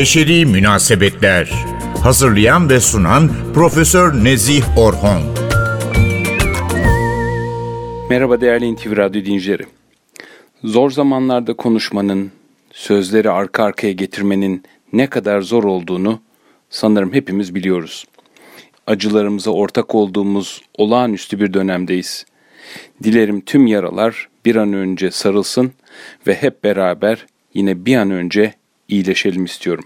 Beşeri Münasebetler Hazırlayan ve sunan Profesör Nezih Orhon Merhaba değerli NTV Radyo dinleyicileri. Zor zamanlarda konuşmanın, sözleri arka arkaya getirmenin ne kadar zor olduğunu sanırım hepimiz biliyoruz. Acılarımıza ortak olduğumuz olağanüstü bir dönemdeyiz. Dilerim tüm yaralar bir an önce sarılsın ve hep beraber yine bir an önce iyileşelim istiyorum.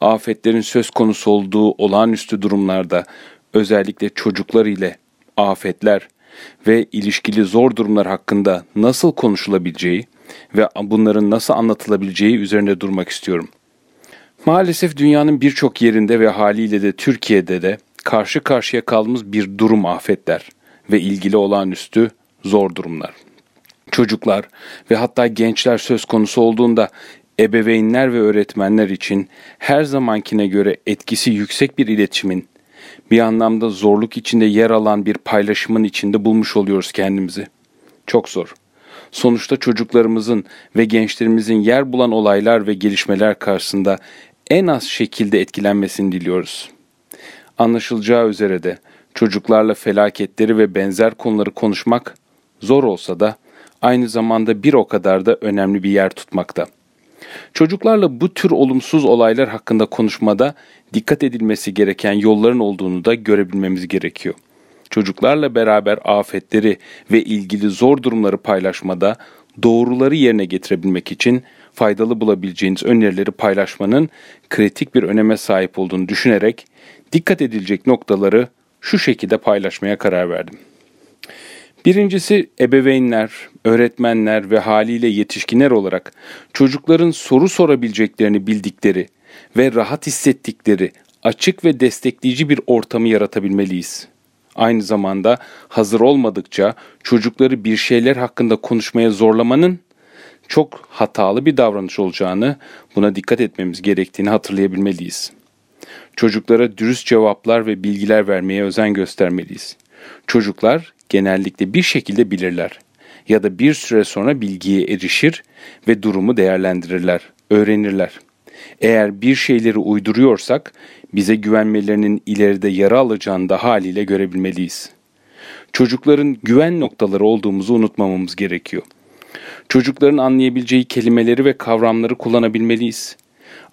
Afetlerin söz konusu olduğu olağanüstü durumlarda özellikle çocuklar ile afetler ve ilişkili zor durumlar hakkında nasıl konuşulabileceği ve bunların nasıl anlatılabileceği üzerinde durmak istiyorum. Maalesef dünyanın birçok yerinde ve haliyle de Türkiye'de de karşı karşıya kaldığımız bir durum afetler ve ilgili olağanüstü zor durumlar. Çocuklar ve hatta gençler söz konusu olduğunda ebeveynler ve öğretmenler için her zamankine göre etkisi yüksek bir iletişimin, bir anlamda zorluk içinde yer alan bir paylaşımın içinde bulmuş oluyoruz kendimizi. Çok zor. Sonuçta çocuklarımızın ve gençlerimizin yer bulan olaylar ve gelişmeler karşısında en az şekilde etkilenmesini diliyoruz. Anlaşılacağı üzere de çocuklarla felaketleri ve benzer konuları konuşmak zor olsa da aynı zamanda bir o kadar da önemli bir yer tutmakta. Çocuklarla bu tür olumsuz olaylar hakkında konuşmada dikkat edilmesi gereken yolların olduğunu da görebilmemiz gerekiyor. Çocuklarla beraber afetleri ve ilgili zor durumları paylaşmada doğruları yerine getirebilmek için faydalı bulabileceğiniz önerileri paylaşmanın kritik bir öneme sahip olduğunu düşünerek dikkat edilecek noktaları şu şekilde paylaşmaya karar verdim. Birincisi ebeveynler, öğretmenler ve haliyle yetişkinler olarak çocukların soru sorabileceklerini bildikleri ve rahat hissettikleri açık ve destekleyici bir ortamı yaratabilmeliyiz. Aynı zamanda hazır olmadıkça çocukları bir şeyler hakkında konuşmaya zorlamanın çok hatalı bir davranış olacağını, buna dikkat etmemiz gerektiğini hatırlayabilmeliyiz. Çocuklara dürüst cevaplar ve bilgiler vermeye özen göstermeliyiz. Çocuklar genellikle bir şekilde bilirler ya da bir süre sonra bilgiye erişir ve durumu değerlendirirler, öğrenirler. Eğer bir şeyleri uyduruyorsak bize güvenmelerinin ileride yara alacağını da haliyle görebilmeliyiz. Çocukların güven noktaları olduğumuzu unutmamamız gerekiyor. Çocukların anlayabileceği kelimeleri ve kavramları kullanabilmeliyiz.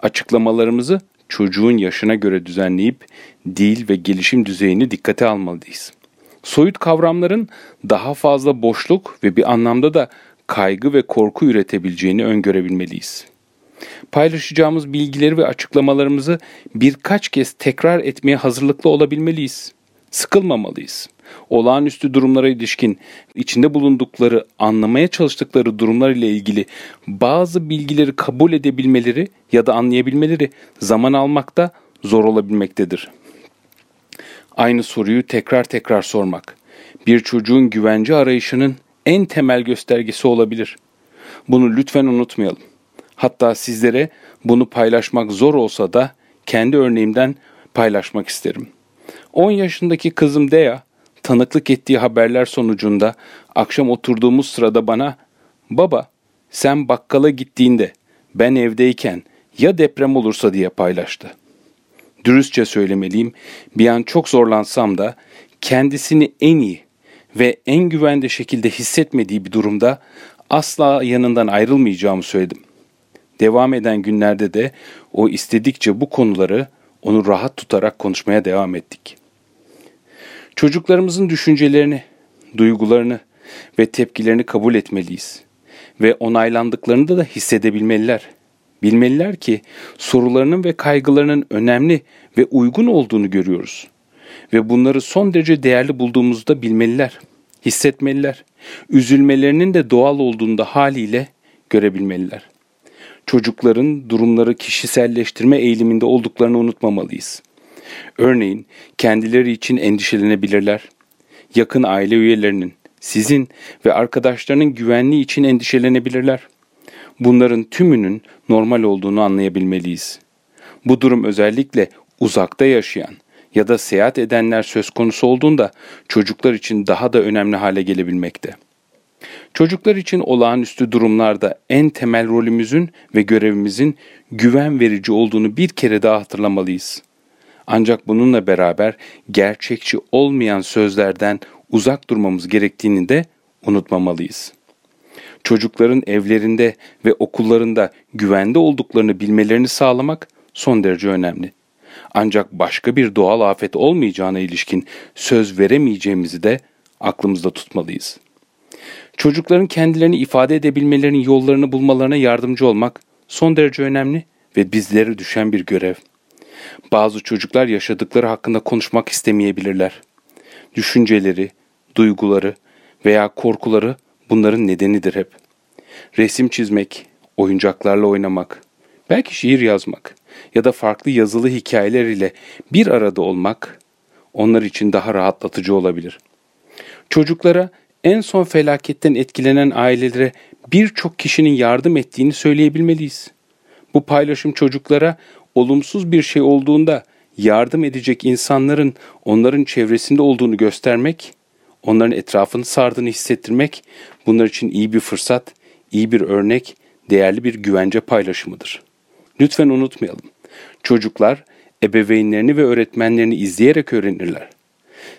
Açıklamalarımızı çocuğun yaşına göre düzenleyip dil ve gelişim düzeyini dikkate almalıyız soyut kavramların daha fazla boşluk ve bir anlamda da kaygı ve korku üretebileceğini öngörebilmeliyiz. Paylaşacağımız bilgileri ve açıklamalarımızı birkaç kez tekrar etmeye hazırlıklı olabilmeliyiz. Sıkılmamalıyız. Olağanüstü durumlara ilişkin içinde bulundukları, anlamaya çalıştıkları durumlar ile ilgili bazı bilgileri kabul edebilmeleri ya da anlayabilmeleri zaman almakta zor olabilmektedir. Aynı soruyu tekrar tekrar sormak bir çocuğun güvence arayışının en temel göstergesi olabilir. Bunu lütfen unutmayalım. Hatta sizlere bunu paylaşmak zor olsa da kendi örneğimden paylaşmak isterim. 10 yaşındaki kızım Dea tanıklık ettiği haberler sonucunda akşam oturduğumuz sırada bana "Baba, sen bakkala gittiğinde ben evdeyken ya deprem olursa?" diye paylaştı dürüstçe söylemeliyim, bir an çok zorlansam da kendisini en iyi ve en güvende şekilde hissetmediği bir durumda asla yanından ayrılmayacağımı söyledim. Devam eden günlerde de o istedikçe bu konuları onu rahat tutarak konuşmaya devam ettik. Çocuklarımızın düşüncelerini, duygularını ve tepkilerini kabul etmeliyiz ve onaylandıklarını da hissedebilmeliler. Bilmeliler ki sorularının ve kaygılarının önemli ve uygun olduğunu görüyoruz. Ve bunları son derece değerli bulduğumuzu da bilmeliler, hissetmeliler. Üzülmelerinin de doğal olduğunu da haliyle görebilmeliler. Çocukların durumları kişiselleştirme eğiliminde olduklarını unutmamalıyız. Örneğin kendileri için endişelenebilirler. Yakın aile üyelerinin, sizin ve arkadaşlarının güvenliği için endişelenebilirler. Bunların tümünün normal olduğunu anlayabilmeliyiz. Bu durum özellikle uzakta yaşayan ya da seyahat edenler söz konusu olduğunda çocuklar için daha da önemli hale gelebilmekte. Çocuklar için olağanüstü durumlarda en temel rolümüzün ve görevimizin güven verici olduğunu bir kere daha hatırlamalıyız. Ancak bununla beraber gerçekçi olmayan sözlerden uzak durmamız gerektiğini de unutmamalıyız. Çocukların evlerinde ve okullarında güvende olduklarını bilmelerini sağlamak son derece önemli. Ancak başka bir doğal afet olmayacağına ilişkin söz veremeyeceğimizi de aklımızda tutmalıyız. Çocukların kendilerini ifade edebilmelerinin yollarını bulmalarına yardımcı olmak son derece önemli ve bizlere düşen bir görev. Bazı çocuklar yaşadıkları hakkında konuşmak istemeyebilirler. Düşünceleri, duyguları veya korkuları bunların nedenidir hep. Resim çizmek, oyuncaklarla oynamak, belki şiir yazmak ya da farklı yazılı hikayeler ile bir arada olmak onlar için daha rahatlatıcı olabilir. Çocuklara en son felaketten etkilenen ailelere birçok kişinin yardım ettiğini söyleyebilmeliyiz. Bu paylaşım çocuklara olumsuz bir şey olduğunda yardım edecek insanların onların çevresinde olduğunu göstermek, onların etrafını sardığını hissettirmek bunlar için iyi bir fırsat, iyi bir örnek, değerli bir güvence paylaşımıdır. Lütfen unutmayalım. Çocuklar ebeveynlerini ve öğretmenlerini izleyerek öğrenirler.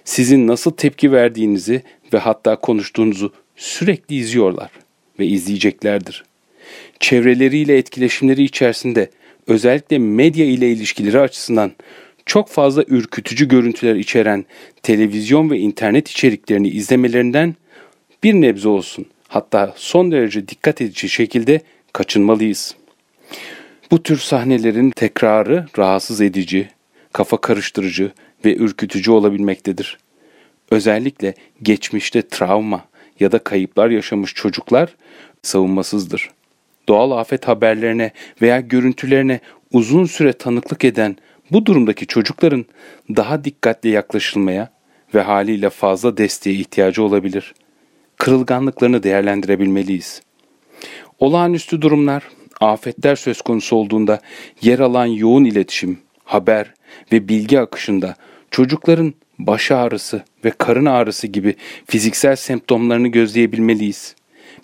Sizin nasıl tepki verdiğinizi ve hatta konuştuğunuzu sürekli izliyorlar ve izleyeceklerdir. Çevreleriyle etkileşimleri içerisinde özellikle medya ile ilişkileri açısından çok fazla ürkütücü görüntüler içeren televizyon ve internet içeriklerini izlemelerinden bir nebze olsun hatta son derece dikkat edici şekilde kaçınmalıyız. Bu tür sahnelerin tekrarı rahatsız edici, kafa karıştırıcı ve ürkütücü olabilmektedir. Özellikle geçmişte travma ya da kayıplar yaşamış çocuklar savunmasızdır. Doğal afet haberlerine veya görüntülerine uzun süre tanıklık eden bu durumdaki çocukların daha dikkatli yaklaşılmaya ve haliyle fazla desteğe ihtiyacı olabilir. Kırılganlıklarını değerlendirebilmeliyiz. Olağanüstü durumlar, afetler söz konusu olduğunda yer alan yoğun iletişim, haber ve bilgi akışında çocukların baş ağrısı ve karın ağrısı gibi fiziksel semptomlarını gözleyebilmeliyiz.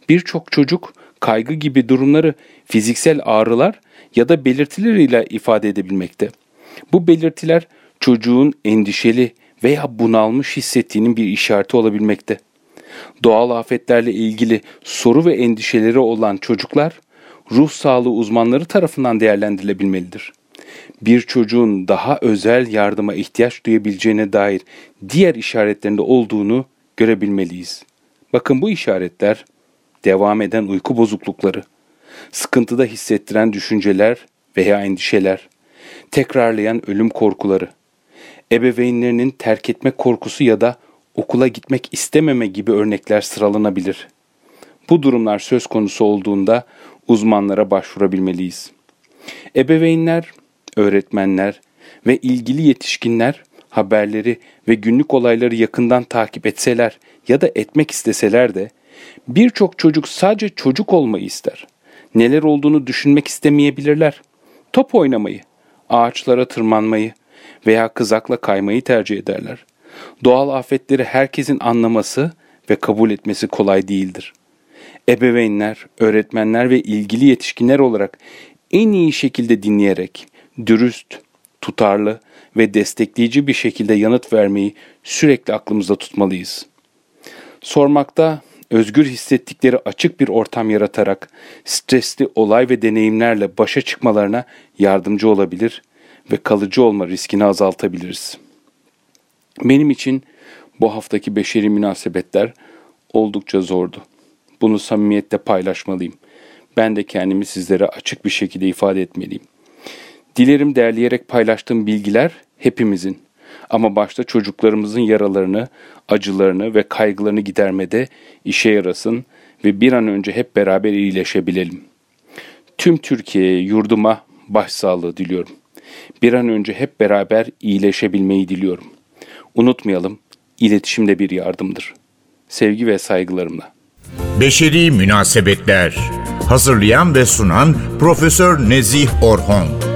Birçok çocuk kaygı gibi durumları fiziksel ağrılar ya da belirtileriyle ifade edebilmekte. Bu belirtiler çocuğun endişeli veya bunalmış hissettiğinin bir işareti olabilmekte. Doğal afetlerle ilgili soru ve endişeleri olan çocuklar ruh sağlığı uzmanları tarafından değerlendirilebilmelidir. Bir çocuğun daha özel yardıma ihtiyaç duyabileceğine dair diğer işaretlerinde olduğunu görebilmeliyiz. Bakın bu işaretler devam eden uyku bozuklukları, sıkıntıda hissettiren düşünceler veya endişeler, tekrarlayan ölüm korkuları, ebeveynlerinin terk etme korkusu ya da okula gitmek istememe gibi örnekler sıralanabilir. Bu durumlar söz konusu olduğunda uzmanlara başvurabilmeliyiz. Ebeveynler, öğretmenler ve ilgili yetişkinler haberleri ve günlük olayları yakından takip etseler ya da etmek isteseler de birçok çocuk sadece çocuk olmayı ister. Neler olduğunu düşünmek istemeyebilirler. Top oynamayı, ağaçlara tırmanmayı veya kızakla kaymayı tercih ederler. Doğal afetleri herkesin anlaması ve kabul etmesi kolay değildir. Ebeveynler, öğretmenler ve ilgili yetişkinler olarak en iyi şekilde dinleyerek, dürüst, tutarlı ve destekleyici bir şekilde yanıt vermeyi sürekli aklımızda tutmalıyız. Sormakta özgür hissettikleri açık bir ortam yaratarak stresli olay ve deneyimlerle başa çıkmalarına yardımcı olabilir ve kalıcı olma riskini azaltabiliriz. Benim için bu haftaki beşeri münasebetler oldukça zordu. Bunu samimiyetle paylaşmalıyım. Ben de kendimi sizlere açık bir şekilde ifade etmeliyim. Dilerim derleyerek paylaştığım bilgiler hepimizin ama başta çocuklarımızın yaralarını, acılarını ve kaygılarını gidermede işe yarasın ve bir an önce hep beraber iyileşebilelim. Tüm Türkiye'ye, yurduma başsağlığı diliyorum. Bir an önce hep beraber iyileşebilmeyi diliyorum. Unutmayalım, iletişim de bir yardımdır. Sevgi ve saygılarımla. Beşeri Münasebetler Hazırlayan ve sunan Profesör Nezih Orhon